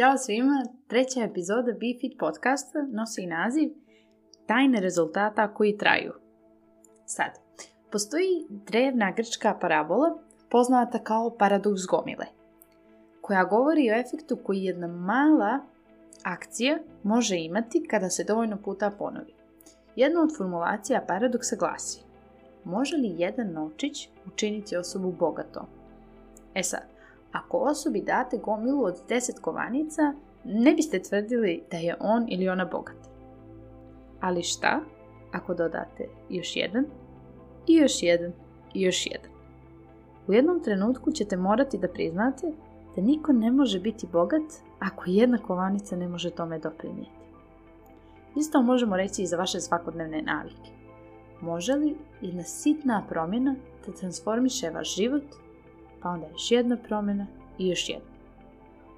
Ćao svima, treća epizoda BeFit podcasta nosi naziv Tajne rezultata koji traju. Sad, postoji drevna grčka parabola poznata kao paradoks gomile, koja govori o efektu koji jedna mala akcija može imati kada se dovoljno puta ponovi. Jedna od formulacija paradoksa glasi Može li jedan novčić učiniti osobu bogatom? E sad, ako osobi date gomilu od 10 kovanica, ne biste tvrdili da je on ili ona bogat. Ali šta ako dodate još jedan i još jedan i još jedan? U jednom trenutku ćete morati da priznate da niko ne može biti bogat ako jedna kovanica ne može tome doprinijeti. Isto možemo reći i za vaše svakodnevne navike. Može li jedna sitna promjena da transformiše vaš život pa onda još jedna promjena i još jedna.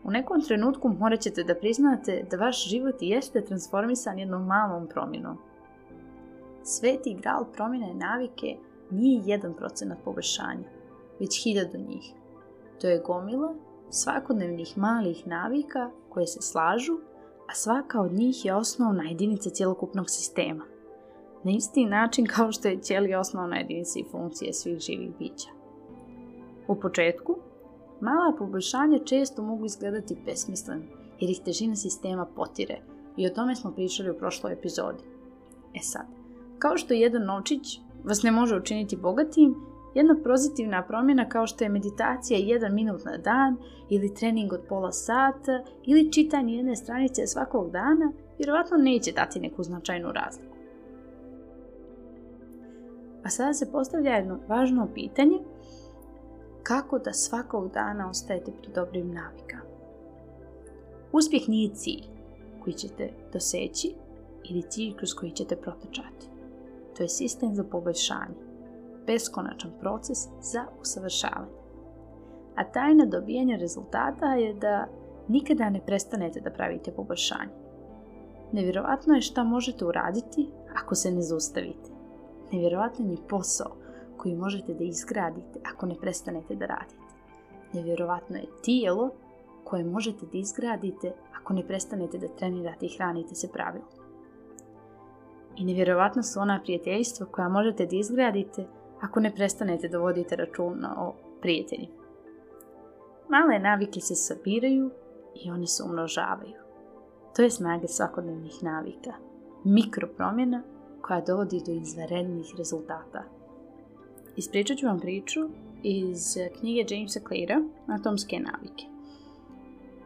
U nekom trenutku morat ćete da priznate da vaš život jeste transformisan jednom malom promjenom. Sveti gral promjene navike nije jedan procenat poboljšanja, već hiljadu njih. To je gomila svakodnevnih malih navika koje se slažu, a svaka od njih je osnovna jedinica cjelokupnog sistema. Na isti način kao što je cijeli osnovna jedinica i funkcije svih živih bića. U početku, mala poboljšanja često mogu izgledati besmisleno jer ih težina sistema potire i o tome smo pričali u prošloj epizodi. E sad, kao što jedan novčić vas ne može učiniti bogatim, jedna pozitivna promjena kao što je meditacija jedan minut na dan ili trening od pola sata ili čitanje jedne stranice svakog dana vjerovatno neće dati neku značajnu razliku. A sada se postavlja jedno važno pitanje kako da svakog dana ostajete pri dobrim navikama. Uspjeh nije cilj koji ćete doseći ili cilj kroz koji ćete protečati. To je sistem za poboljšanje, beskonačan proces za usavršavanje. A tajna dobijanja rezultata je da nikada ne prestanete da pravite poboljšanje. Nevjerovatno je šta možete uraditi ako se ne zaustavite. Nevjerovatno je posao koji možete da izgradite ako ne prestanete da radite. Nevjerovatno je tijelo koje možete da izgradite ako ne prestanete da trenirate i hranite se pravilno. I nevjerovatno su ona prijateljstva koja možete da izgradite ako ne prestanete da vodite računa o prijateljima. Male navike se sabiraju i one se umnožavaju. To je snaga svakodnevnih navika. Mikropromjena koja dovodi do izvanrednih rezultata. Ispričat ću vam priču iz knjige Jamesa Cleara Atomske navike.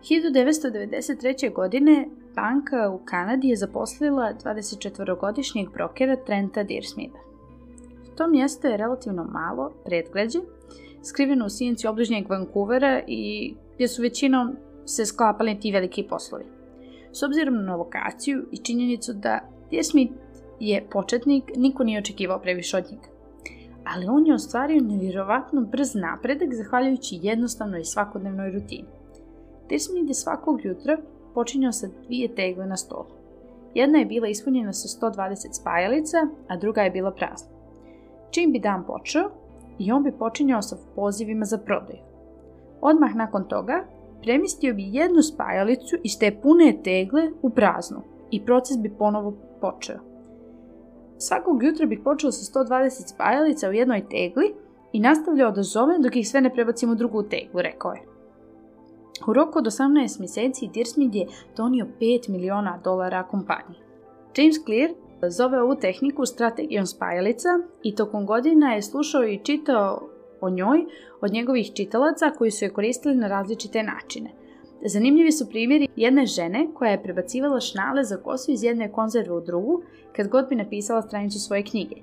1993. godine banka u Kanadi je zaposlila 24-godišnjeg brokera Trenta Deersmitha. To mjesto je relativno malo, predgrađe, skriveno u sjenci obližnjeg Vancouvera i gdje su većinom se sklapali ti veliki poslovi. S obzirom na lokaciju i činjenicu da Deersmith je početnik, niko nije očekivao previše od njega ali on je ostvario nevjerovatno brz napredak zahvaljujući jednostavnoj svakodnevnoj rutini. Desmond je svakog jutra počinjao sa dvije tegle na stolu. Jedna je bila ispunjena sa 120 spajalica, a druga je bila prazna. Čim bi dan počeo, i on bi počinjao sa pozivima za prodaju. Odmah nakon toga, premistio bi jednu spajalicu iz te pune tegle u praznu i proces bi ponovo počeo. Svakog jutra bih počeo sa 120 spajalica u jednoj tegli i nastavljao da zovem dok ih sve ne prebacim u drugu teglu, rekao je. U roku od 18 mjeseci Deersmith je donio 5 miliona dolara kompaniji. James Clear zove ovu tehniku strategijom spajalica i tokom godina je slušao i čitao o njoj od njegovih čitalaca koji su je koristili na različite načine – Zanimljivi su primjeri jedne žene koja je prebacivala šnale za kosu iz jedne konzerve u drugu kad god bi napisala stranicu svoje knjige.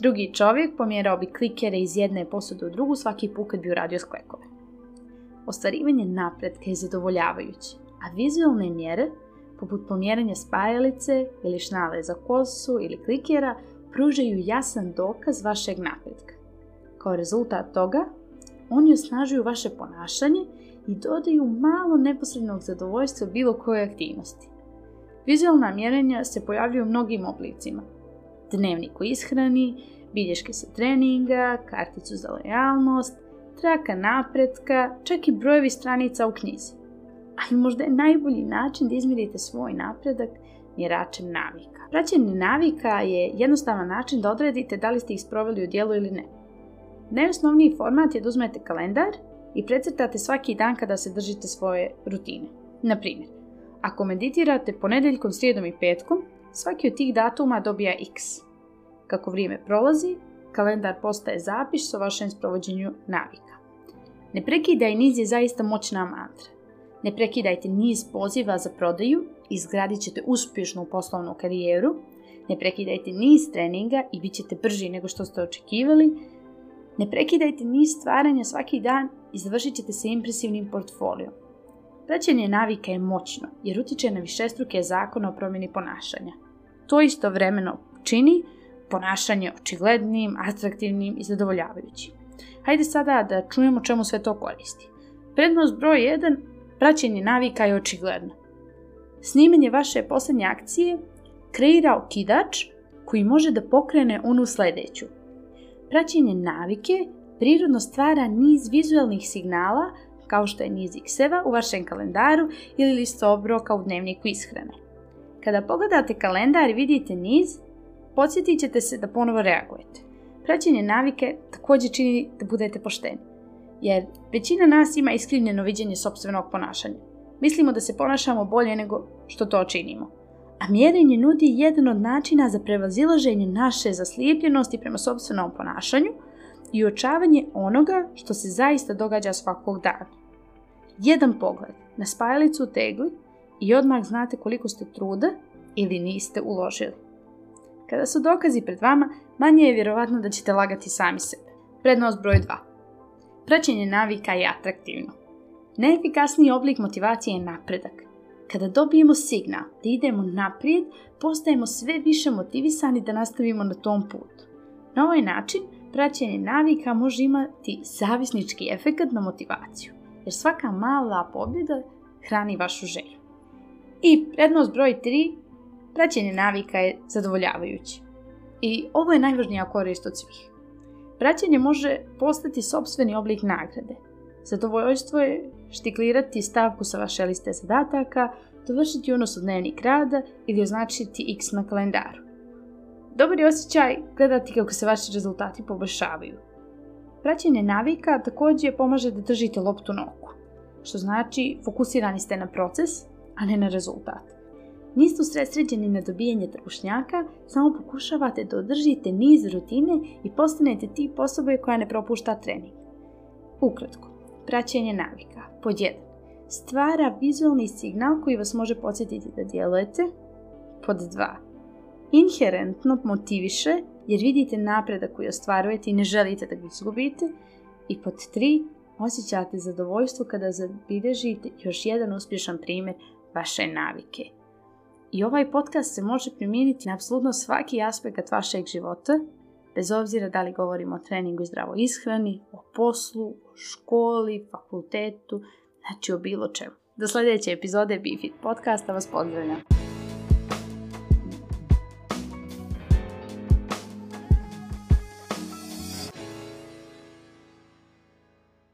Drugi čovjek pomjerao bi klikere iz jedne posude u drugu svaki put kad bi uradio sklekove. Ostvarivanje napretka je zadovoljavajući, a vizualne mjere, poput pomjeranja spajalice ili šnale za kosu ili klikera, pružaju jasan dokaz vašeg napretka. Kao rezultat toga, oni osnažuju vaše ponašanje i dodaju malo neposrednog zadovoljstva bilo koje aktivnosti. Vizualna mjerenja se pojavljuju u mnogim oblicima. Dnevnik o ishrani, bilješke sa treninga, karticu za lojalnost, traka napretka, čak i brojevi stranica u knjizi. ali možda je najbolji način da izmirite svoj napredak mjeračem navika. Praćenje navika je jednostavan način da odredite da li ste ih sproveli u dijelu ili ne. Najosnovniji format je da uzmete kalendar i precrtate svaki dan kada se držite svoje rutine. Na primjer, ako meditirate ponedeljkom, srijedom i petkom, svaki od tih datuma dobija x. Kako vrijeme prolazi, kalendar postaje zapis o vašem sprovođenju navika. Ne prekidaj niz je zaista moćna mantra. Ne prekidajte niz poziva za prodaju, izgradit ćete uspješnu poslovnu karijeru, ne prekidajte niz treninga i bit ćete brži nego što ste očekivali, ne prekidajte niz stvaranja svaki dan i završit ćete se impresivnim portfolijom. Praćenje navika je moćno jer utječe na višestruke zakone o promjeni ponašanja. To istovremeno čini ponašanje očiglednim, atraktivnim i zadovoljavajućim. Hajde sada da čujemo čemu sve to koristi. Prednost broj 1. Praćenje navika je očigledno. Snimanje vaše posljednje akcije kreira okidač koji može da pokrene onu sljedeću. Praćenje navike prirodno stvara niz vizualnih signala kao što je niz x-eva u vašem kalendaru ili listo obroka u dnevniku ishrane. Kada pogledate kalendar i vidite niz, podsjetit ćete se da ponovo reagujete. Praćenje navike također čini da budete pošteni, jer većina nas ima iskrivljeno viđenje sobstvenog ponašanja. Mislimo da se ponašamo bolje nego što to činimo. A mjerenje nudi jedan od načina za prevazilaženje naše zaslijepljenosti prema sobstvenom ponašanju i uočavanje onoga što se zaista događa svakog dana. Jedan pogled na spajalicu u tegli i odmah znate koliko ste truda ili niste uložili. Kada su dokazi pred vama, manje je vjerovatno da ćete lagati sami sebe. Prednost broj 2. Praćenje navika je atraktivno. Neefikasniji oblik motivacije je napredak. Kada dobijemo signal da idemo naprijed, postajemo sve više motivisani da nastavimo na tom putu. Na ovaj način, praćenje navika može imati zavisnički efekt na motivaciju, jer svaka mala pobjeda hrani vašu želju. I prednost broj 3, praćenje navika je zadovoljavajuće. I ovo je najvažnija korist od svih. Praćenje može postati sobstveni oblik nagrade. Zadovoljstvo je štiklirati stavku sa vaše liste zadataka, dovršiti unos u dnevnik rada ili označiti x na kalendaru. Dobar je osjećaj gledati kako se vaši rezultati poboljšavaju. Praćenje navika također pomaže da držite loptu na oku, što znači fokusirani ste na proces, a ne na rezultat. Niste usredsređeni na dobijanje trbušnjaka, samo pokušavate da održite niz rutine i postanete tip osobe koja ne propušta trening. Ukratko, praćenje navika. Pod 1. Stvara vizualni signal koji vas može podsjetiti da djelujete. Pod 2. Inherentno motiviše jer vidite napredak koji ostvarujete i ne želite da ga izgubite. I pod 3. Osjećate zadovoljstvo kada zabilježite još jedan uspješan primjer vaše navike. I ovaj podcast se može primijeniti na apsolutno svaki aspekt vašeg života, bez obzira da li govorimo o treningu i zdravoj ishrani, o poslu, o školi, fakultetu, znači o bilo čemu. Do sljedeće epizode BeFit podcasta vas pozdravljam.